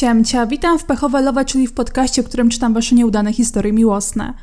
Siemcia, witam w Pechowe Love, czyli w podcaście, w którym czytam wasze nieudane historie miłosne.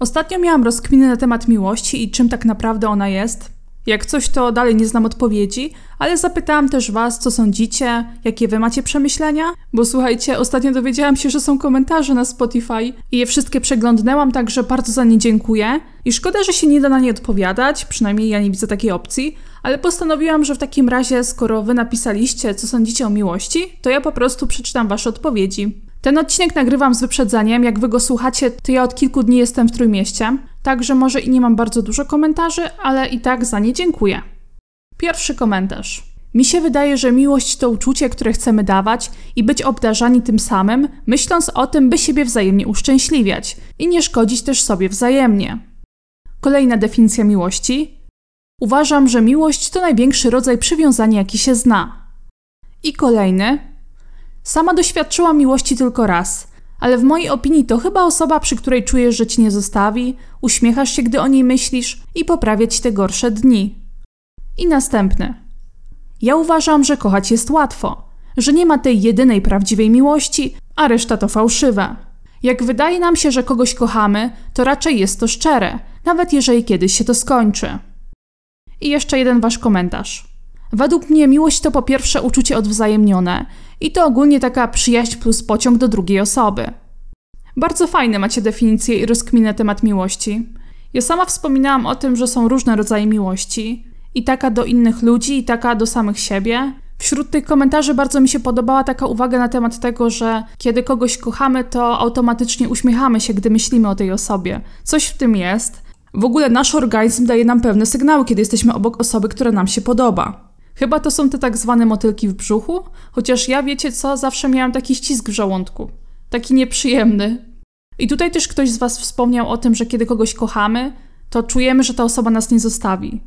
Ostatnio miałam rozkminy na temat miłości i czym tak naprawdę ona jest. Jak coś, to dalej nie znam odpowiedzi, ale zapytałam też was, co sądzicie, jakie wy macie przemyślenia, bo słuchajcie, ostatnio dowiedziałam się, że są komentarze na Spotify i je wszystkie przeglądnęłam, także bardzo za nie dziękuję. I szkoda, że się nie da na nie odpowiadać, przynajmniej ja nie widzę takiej opcji, ale postanowiłam, że w takim razie, skoro wy napisaliście, co sądzicie o miłości, to ja po prostu przeczytam wasze odpowiedzi. Ten odcinek nagrywam z wyprzedzeniem. Jak wy go słuchacie, to ja od kilku dni jestem w Trójmieście, także może i nie mam bardzo dużo komentarzy, ale i tak za nie dziękuję. Pierwszy komentarz. Mi się wydaje, że miłość to uczucie, które chcemy dawać i być obdarzani tym samym, myśląc o tym, by siebie wzajemnie uszczęśliwiać i nie szkodzić też sobie wzajemnie. Kolejna definicja miłości. Uważam, że miłość to największy rodzaj przywiązania, jaki się zna. I kolejny. Sama doświadczyłam miłości tylko raz, ale w mojej opinii to chyba osoba, przy której czujesz, że ci nie zostawi, uśmiechasz się, gdy o niej myślisz i poprawia ci te gorsze dni. I następny. Ja uważam, że kochać jest łatwo, że nie ma tej jedynej prawdziwej miłości, a reszta to fałszywe. Jak wydaje nam się, że kogoś kochamy, to raczej jest to szczere, nawet jeżeli kiedyś się to skończy. I jeszcze jeden wasz komentarz. Według mnie miłość to po pierwsze uczucie odwzajemnione i to ogólnie taka przyjaźń plus pociąg do drugiej osoby. Bardzo fajne macie definicje i rozkminy na temat miłości. Ja sama wspominałam o tym, że są różne rodzaje miłości i taka do innych ludzi, i taka do samych siebie. Wśród tych komentarzy bardzo mi się podobała taka uwaga na temat tego, że kiedy kogoś kochamy, to automatycznie uśmiechamy się, gdy myślimy o tej osobie. Coś w tym jest. W ogóle nasz organizm daje nam pewne sygnały, kiedy jesteśmy obok osoby, która nam się podoba. Chyba to są te tak zwane motylki w brzuchu, chociaż ja wiecie co, zawsze miałam taki ścisk w żołądku. Taki nieprzyjemny. I tutaj też ktoś z Was wspomniał o tym, że kiedy kogoś kochamy, to czujemy, że ta osoba nas nie zostawi.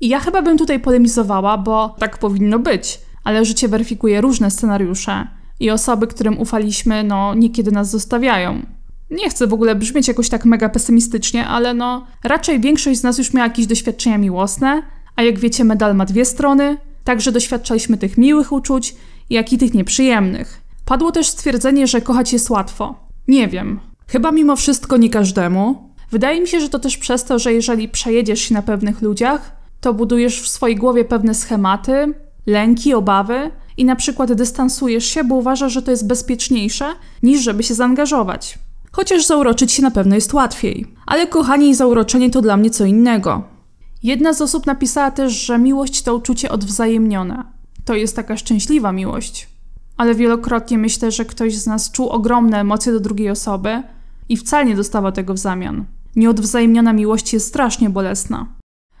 I ja chyba bym tutaj polemizowała, bo tak powinno być, ale życie weryfikuje różne scenariusze i osoby, którym ufaliśmy, no niekiedy nas zostawiają. Nie chcę w ogóle brzmieć jakoś tak mega pesymistycznie, ale no raczej większość z nas już miała jakieś doświadczenia miłosne, a jak wiecie, medal ma dwie strony, także doświadczaliśmy tych miłych uczuć, jak i tych nieprzyjemnych. Padło też stwierdzenie, że kochać jest łatwo. Nie wiem. Chyba mimo wszystko nie każdemu. Wydaje mi się, że to też przez to, że jeżeli przejedziesz się na pewnych ludziach, to budujesz w swojej głowie pewne schematy, lęki, obawy i na przykład dystansujesz się, bo uważasz, że to jest bezpieczniejsze niż żeby się zaangażować. Chociaż zauroczyć się na pewno jest łatwiej. Ale kochanie i zauroczenie to dla mnie co innego. Jedna z osób napisała też, że miłość to uczucie odwzajemnione. To jest taka szczęśliwa miłość. Ale wielokrotnie myślę, że ktoś z nas czuł ogromne emocje do drugiej osoby i wcale nie dostawał tego w zamian. Nieodwzajemniona miłość jest strasznie bolesna.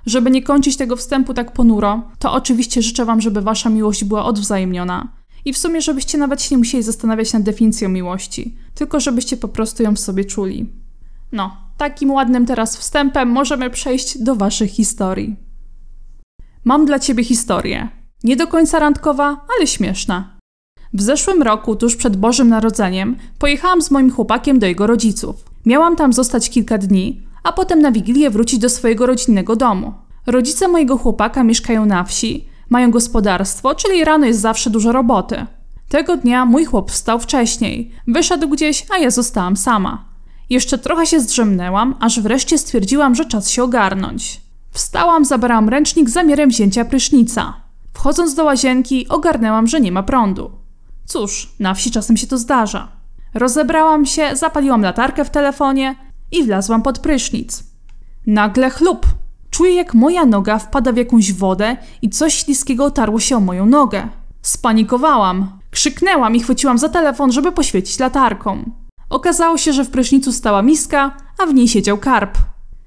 Żeby nie kończyć tego wstępu tak ponuro, to oczywiście życzę Wam, żeby Wasza miłość była odwzajemniona. I w sumie, żebyście nawet się nie musieli zastanawiać nad definicją miłości, tylko żebyście po prostu ją w sobie czuli. No, takim ładnym teraz wstępem możemy przejść do Waszych historii. Mam dla Ciebie historię. Nie do końca randkowa, ale śmieszna. W zeszłym roku, tuż przed Bożym Narodzeniem, pojechałam z moim chłopakiem do jego rodziców. Miałam tam zostać kilka dni, a potem na Wigilię wrócić do swojego rodzinnego domu. Rodzice mojego chłopaka mieszkają na wsi, mają gospodarstwo, czyli rano jest zawsze dużo roboty. Tego dnia mój chłop wstał wcześniej, wyszedł gdzieś, a ja zostałam sama. Jeszcze trochę się zdrzemnęłam, aż wreszcie stwierdziłam, że czas się ogarnąć. Wstałam, zabrałam ręcznik z zamiarem wzięcia prysznica. Wchodząc do łazienki, ogarnęłam, że nie ma prądu. Cóż, na wsi czasem się to zdarza. Rozebrałam się, zapaliłam latarkę w telefonie i wlazłam pod prysznic. Nagle chlup! Czuję, jak moja noga wpada w jakąś wodę i coś śliskiego otarło się o moją nogę. Spanikowałam. Krzyknęłam i chwyciłam za telefon, żeby poświecić latarką. Okazało się, że w prysznicu stała miska, a w niej siedział karp.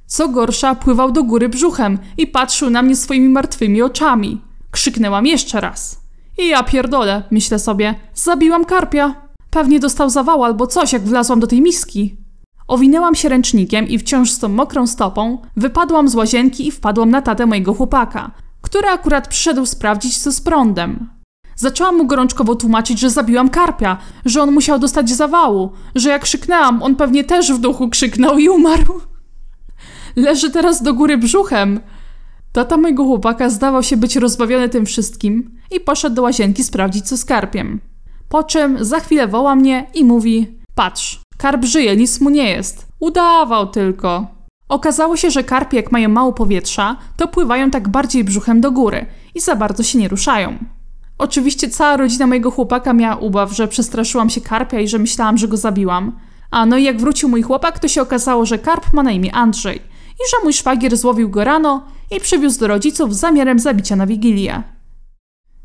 Co gorsza, pływał do góry brzuchem i patrzył na mnie swoimi martwymi oczami. Krzyknęłam jeszcze raz. I ja pierdolę, myślę sobie, zabiłam karpia. Pewnie dostał zawał albo coś, jak wlazłam do tej miski. Owinęłam się ręcznikiem i wciąż z tą mokrą stopą wypadłam z łazienki i wpadłam na tatę mojego chłopaka, który akurat przyszedł sprawdzić co z prądem. Zaczęłam mu gorączkowo tłumaczyć, że zabiłam karpia, że on musiał dostać zawału, że jak krzyknęłam, on pewnie też w duchu krzyknął i umarł. Leży teraz do góry brzuchem. Tata mojego chłopaka zdawał się być rozbawiony tym wszystkim i poszedł do łazienki sprawdzić co z karpiem. Po czym za chwilę woła mnie i mówi: Patrz, karp żyje, nic mu nie jest. Udawał tylko. Okazało się, że karpie, jak mają mało powietrza, to pływają tak bardziej brzuchem do góry i za bardzo się nie ruszają. Oczywiście cała rodzina mojego chłopaka miała ubaw, że przestraszyłam się karpia i że myślałam, że go zabiłam. A no i jak wrócił mój chłopak, to się okazało, że karp ma na imię Andrzej i że mój szwagier złowił go rano i przywiózł do rodziców z zamiarem zabicia na Wigilię.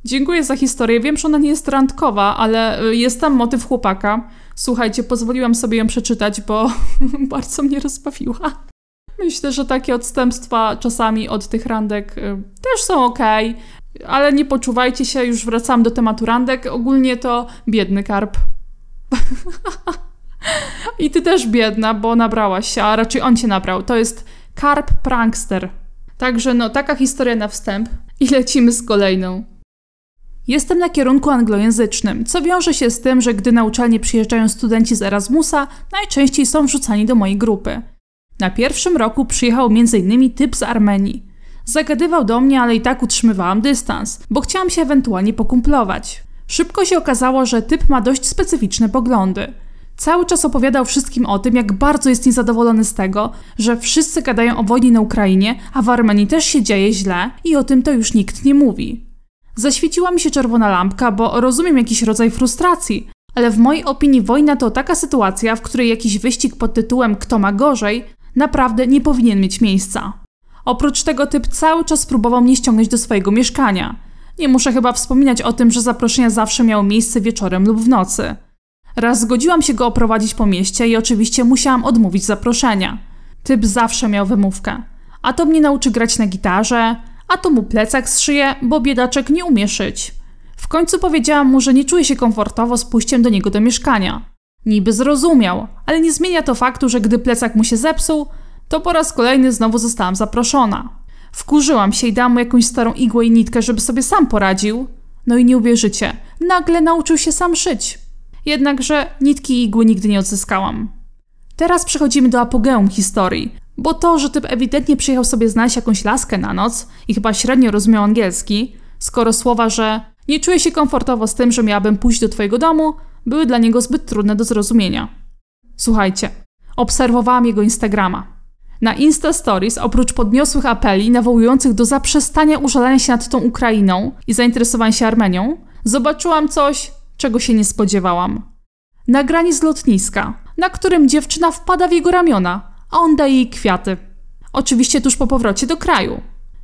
Dziękuję za historię. Wiem, że ona nie jest randkowa, ale y, jest tam motyw chłopaka. Słuchajcie, pozwoliłam sobie ją przeczytać, bo bardzo mnie rozbawiła. Myślę, że takie odstępstwa czasami od tych randek y, też są ok, ale nie poczuwajcie się, już wracam do tematu randek. Ogólnie to biedny karp. I ty też biedna, bo nabrałaś się, a raczej on cię nabrał. To jest karp prankster. Także no, taka historia na wstęp. I lecimy z kolejną. Jestem na kierunku anglojęzycznym, co wiąże się z tym, że gdy na uczelnię przyjeżdżają studenci z Erasmusa, najczęściej są wrzucani do mojej grupy. Na pierwszym roku przyjechał m.in. typ z Armenii. Zagadywał do mnie, ale i tak utrzymywałam dystans, bo chciałam się ewentualnie pokumplować. Szybko się okazało, że typ ma dość specyficzne poglądy. Cały czas opowiadał wszystkim o tym, jak bardzo jest niezadowolony z tego, że wszyscy gadają o wojnie na Ukrainie, a w Armenii też się dzieje źle i o tym to już nikt nie mówi. Zaświeciła mi się czerwona lampka, bo rozumiem jakiś rodzaj frustracji, ale w mojej opinii wojna to taka sytuacja, w której jakiś wyścig pod tytułem Kto ma gorzej naprawdę nie powinien mieć miejsca. Oprócz tego typ cały czas próbował mnie ściągnąć do swojego mieszkania. Nie muszę chyba wspominać o tym, że zaproszenia zawsze miały miejsce wieczorem lub w nocy. Raz zgodziłam się go oprowadzić po mieście i oczywiście musiałam odmówić zaproszenia. Typ zawsze miał wymówkę. A to mnie nauczy grać na gitarze, a to mu plecak zszyje, bo biedaczek nie umie szyć. W końcu powiedziałam mu, że nie czuję się komfortowo z pójściem do niego do mieszkania. Niby zrozumiał, ale nie zmienia to faktu, że gdy plecak mu się zepsuł, to po raz kolejny znowu zostałam zaproszona. Wkurzyłam się i dałam mu jakąś starą igłę i nitkę, żeby sobie sam poradził. No i nie uwierzycie, nagle nauczył się sam szyć. Jednakże nitki i igły nigdy nie odzyskałam. Teraz przechodzimy do apogeum historii, bo to, że typ ewidentnie przyjechał sobie znaleźć jakąś laskę na noc i chyba średnio rozumiał angielski, skoro słowa, że nie czuję się komfortowo z tym, że miałabym pójść do twojego domu, były dla niego zbyt trudne do zrozumienia. Słuchajcie, obserwowałam jego Instagrama. Na Insta Stories, oprócz podniosłych apeli nawołujących do zaprzestania użalania się nad tą Ukrainą i zainteresowania się Armenią, zobaczyłam coś, czego się nie spodziewałam. Nagranie z lotniska, na którym dziewczyna wpada w jego ramiona, a on daje jej kwiaty. Oczywiście tuż po powrocie do kraju.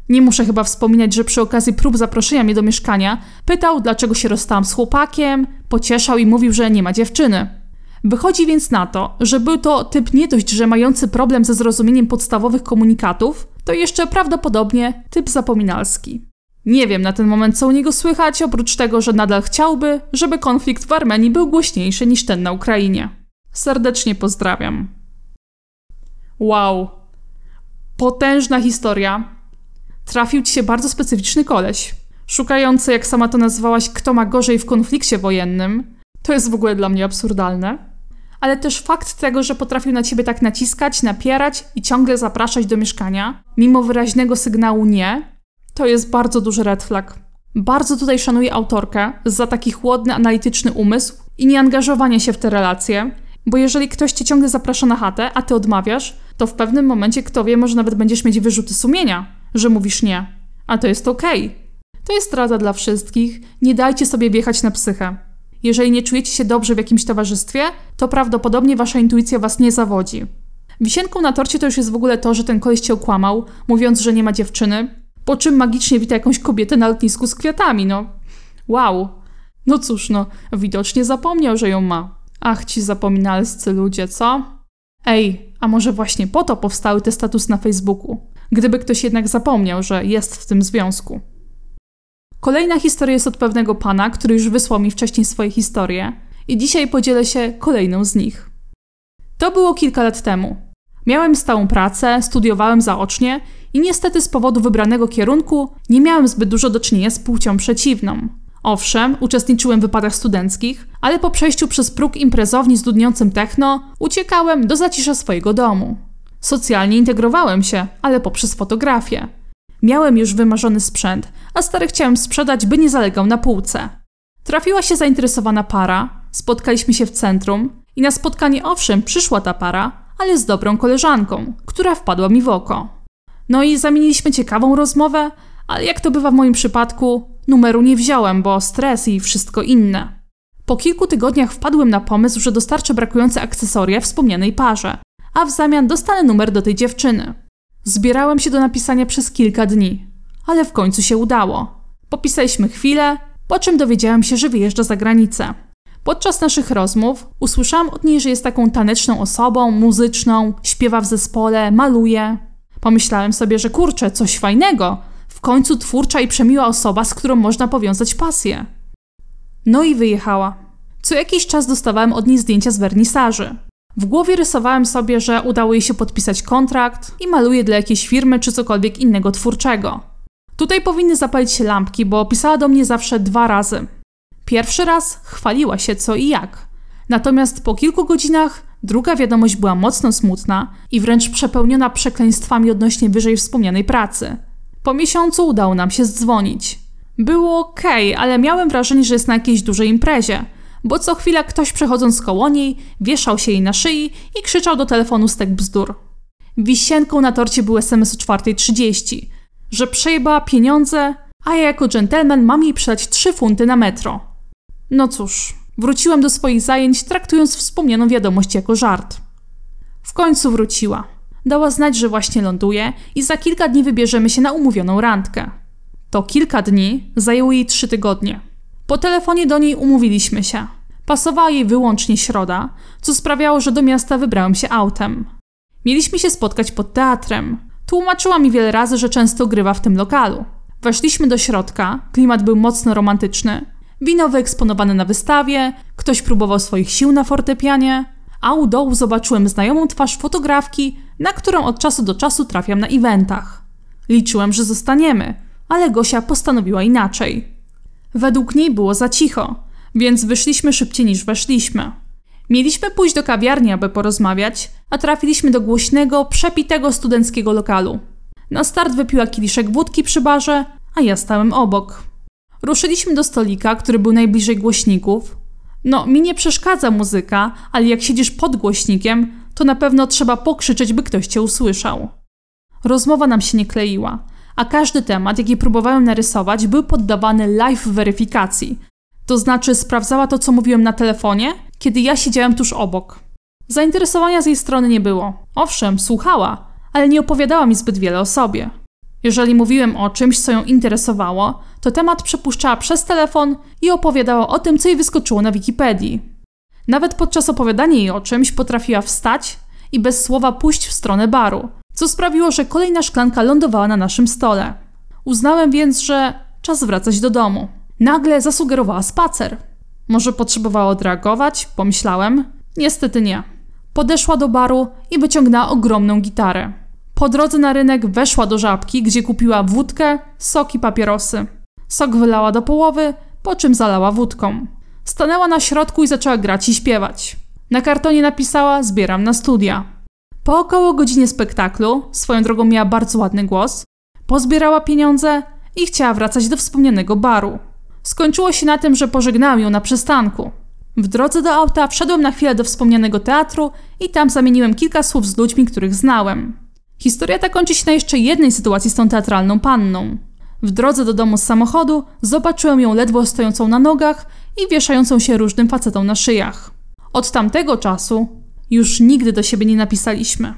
Nie muszę chyba wspominać, że przy okazji prób zaproszenia mnie do mieszkania pytał, dlaczego się rozstałam z chłopakiem, pocieszał i mówił, że nie ma dziewczyny. Wychodzi więc na to, że był to typ nie dość, że mający problem ze zrozumieniem podstawowych komunikatów, to jeszcze prawdopodobnie typ zapominalski. Nie wiem na ten moment, co u niego słychać, oprócz tego, że nadal chciałby, żeby konflikt w Armenii był głośniejszy niż ten na Ukrainie. Serdecznie pozdrawiam. Wow. Potężna historia. Trafił ci się bardzo specyficzny koleś. Szukający, jak sama to nazwałaś, kto ma gorzej w konflikcie wojennym. To jest w ogóle dla mnie absurdalne ale też fakt tego, że potrafił na ciebie tak naciskać, napierać i ciągle zapraszać do mieszkania, mimo wyraźnego sygnału nie, to jest bardzo duży red flag. Bardzo tutaj szanuję autorkę za taki chłodny, analityczny umysł i nieangażowanie się w te relacje, bo jeżeli ktoś cię ciągle zaprasza na chatę, a ty odmawiasz, to w pewnym momencie, kto wie, może nawet będziesz mieć wyrzuty sumienia, że mówisz nie. A to jest okej. Okay. To jest rada dla wszystkich. Nie dajcie sobie wjechać na psychę. Jeżeli nie czujecie się dobrze w jakimś towarzystwie, to prawdopodobnie wasza intuicja was nie zawodzi. Wisienką na torcie to już jest w ogóle to, że ten koleś cię okłamał, mówiąc, że nie ma dziewczyny, po czym magicznie wita jakąś kobietę na lotnisku z kwiatami, no. Wow. No cóż, no, widocznie zapomniał, że ją ma. Ach, ci zapominalscy ludzie, co? Ej, a może właśnie po to powstały te statusy na Facebooku? Gdyby ktoś jednak zapomniał, że jest w tym związku. Kolejna historia jest od pewnego pana, który już wysłał mi wcześniej swoje historie i dzisiaj podzielę się kolejną z nich. To było kilka lat temu. Miałem stałą pracę, studiowałem zaocznie i niestety z powodu wybranego kierunku nie miałem zbyt dużo do czynienia z płcią przeciwną. Owszem, uczestniczyłem w wypadach studenckich, ale po przejściu przez próg imprezowni z dudniącym techno uciekałem do zacisza swojego domu. Socjalnie integrowałem się, ale poprzez fotografię. Miałem już wymarzony sprzęt, a stary chciałem sprzedać, by nie zalegał na półce. Trafiła się zainteresowana para, spotkaliśmy się w centrum i na spotkanie owszem przyszła ta para, ale z dobrą koleżanką, która wpadła mi w oko. No i zamieniliśmy ciekawą rozmowę, ale jak to bywa w moim przypadku, numeru nie wziąłem, bo stres i wszystko inne. Po kilku tygodniach wpadłem na pomysł, że dostarczę brakujące akcesoria wspomnianej parze, a w zamian dostanę numer do tej dziewczyny. Zbierałem się do napisania przez kilka dni, ale w końcu się udało. Popisaliśmy chwilę, po czym dowiedziałem się, że wyjeżdża za granicę. Podczas naszych rozmów usłyszałam od niej, że jest taką taneczną osobą, muzyczną, śpiewa w zespole, maluje. Pomyślałem sobie, że kurczę, coś fajnego. Końcu twórcza i przemiła osoba, z którą można powiązać pasję. No i wyjechała. Co jakiś czas dostawałem od niej zdjęcia z wernisaży. W głowie rysowałem sobie, że udało jej się podpisać kontrakt i maluje dla jakiejś firmy czy cokolwiek innego twórczego. Tutaj powinny zapalić się lampki, bo pisała do mnie zawsze dwa razy. Pierwszy raz chwaliła się co i jak. Natomiast po kilku godzinach druga wiadomość była mocno smutna i wręcz przepełniona przekleństwami odnośnie wyżej wspomnianej pracy. Po miesiącu udało nam się zdzwonić. Było ok, ale miałem wrażenie, że jest na jakiejś dużej imprezie, bo co chwila ktoś przechodząc koło niej wieszał się jej na szyi i krzyczał do telefonu stek bzdur. Wisienką na torcie był SMS o 4.30, że przejebała pieniądze, a ja jako dżentelmen mam jej przydać 3 funty na metro. No cóż, wróciłem do swoich zajęć, traktując wspomnianą wiadomość jako żart. W końcu wróciła. Dała znać, że właśnie ląduje i za kilka dni wybierzemy się na umówioną randkę. To kilka dni zajęło jej trzy tygodnie. Po telefonie do niej umówiliśmy się. Pasowała jej wyłącznie środa, co sprawiało, że do miasta wybrałem się autem. Mieliśmy się spotkać pod teatrem. Tłumaczyła mi wiele razy, że często grywa w tym lokalu. Weszliśmy do środka, klimat był mocno romantyczny. Wino wyeksponowane na wystawie, ktoś próbował swoich sił na fortepianie, a u dołu zobaczyłem znajomą twarz fotografki, na którą od czasu do czasu trafiam na eventach. Liczyłem, że zostaniemy, ale Gosia postanowiła inaczej. Według niej było za cicho, więc wyszliśmy szybciej niż weszliśmy. Mieliśmy pójść do kawiarni, aby porozmawiać, a trafiliśmy do głośnego, przepitego studenckiego lokalu. Na start wypiła kieliszek wódki przy barze, a ja stałem obok. Ruszyliśmy do stolika, który był najbliżej głośników. No, mi nie przeszkadza muzyka, ale jak siedzisz pod głośnikiem, to na pewno trzeba pokrzyczeć, by ktoś cię usłyszał. Rozmowa nam się nie kleiła, a każdy temat, jaki próbowałem narysować, był poddawany live weryfikacji. To znaczy sprawdzała to, co mówiłem na telefonie, kiedy ja siedziałem tuż obok. Zainteresowania z jej strony nie było. Owszem, słuchała, ale nie opowiadała mi zbyt wiele o sobie. Jeżeli mówiłem o czymś, co ją interesowało, to temat przepuszczała przez telefon i opowiadała o tym, co jej wyskoczyło na Wikipedii. Nawet podczas opowiadania jej o czymś potrafiła wstać i bez słowa pójść w stronę baru, co sprawiło, że kolejna szklanka lądowała na naszym stole. Uznałem więc, że czas wracać do domu. Nagle zasugerowała spacer. Może potrzebowała odreagować? Pomyślałem. Niestety nie. Podeszła do baru i wyciągnęła ogromną gitarę. Po drodze na rynek weszła do żabki, gdzie kupiła wódkę, sok i papierosy. Sok wylała do połowy, po czym zalała wódką. Stanęła na środku i zaczęła grać i śpiewać. Na kartonie napisała: Zbieram na studia. Po około godzinie spektaklu, swoją drogą miała bardzo ładny głos, pozbierała pieniądze i chciała wracać do wspomnianego baru. Skończyło się na tym, że pożegnałam ją na przystanku. W drodze do auta wszedłem na chwilę do wspomnianego teatru i tam zamieniłem kilka słów z ludźmi, których znałem. Historia ta kończy się na jeszcze jednej sytuacji z tą teatralną panną. W drodze do domu z samochodu zobaczyłem ją ledwo stojącą na nogach i wieszającą się różnym facetom na szyjach. Od tamtego czasu już nigdy do siebie nie napisaliśmy.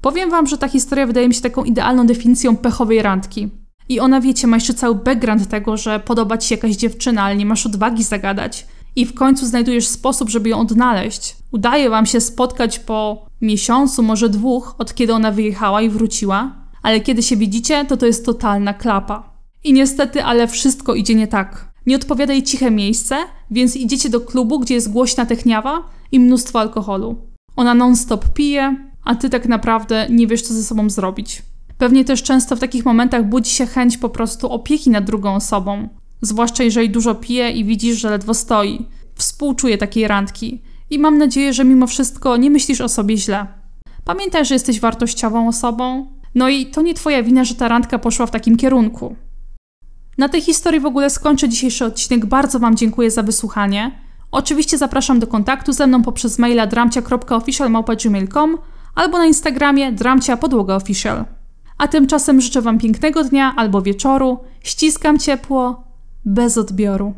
Powiem wam, że ta historia wydaje mi się taką idealną definicją pechowej randki. I ona, wiecie, ma jeszcze cały background tego, że podoba ci się jakaś dziewczyna, ale nie masz odwagi zagadać. I w końcu znajdujesz sposób, żeby ją odnaleźć. Udaje wam się spotkać po miesiącu, może dwóch, od kiedy ona wyjechała i wróciła, ale kiedy się widzicie, to to jest totalna klapa. I niestety, ale wszystko idzie nie tak. Nie odpowiada jej ciche miejsce, więc idziecie do klubu, gdzie jest głośna techniawa i mnóstwo alkoholu. Ona non-stop pije, a ty tak naprawdę nie wiesz, co ze sobą zrobić. Pewnie też często w takich momentach budzi się chęć po prostu opieki nad drugą osobą. Zwłaszcza jeżeli dużo pije i widzisz, że ledwo stoi. Współczuję takiej randki i mam nadzieję, że mimo wszystko nie myślisz o sobie źle. Pamiętaj, że jesteś wartościową osobą, no i to nie twoja wina, że ta randka poszła w takim kierunku. Na tej historii w ogóle skończę dzisiejszy odcinek. Bardzo Wam dziękuję za wysłuchanie. Oczywiście zapraszam do kontaktu ze mną poprzez maila dramcia.official.gmail.com albo na Instagramie dramcia podłoga official. A tymczasem życzę Wam pięknego dnia albo wieczoru. Ściskam ciepło, bez odbioru.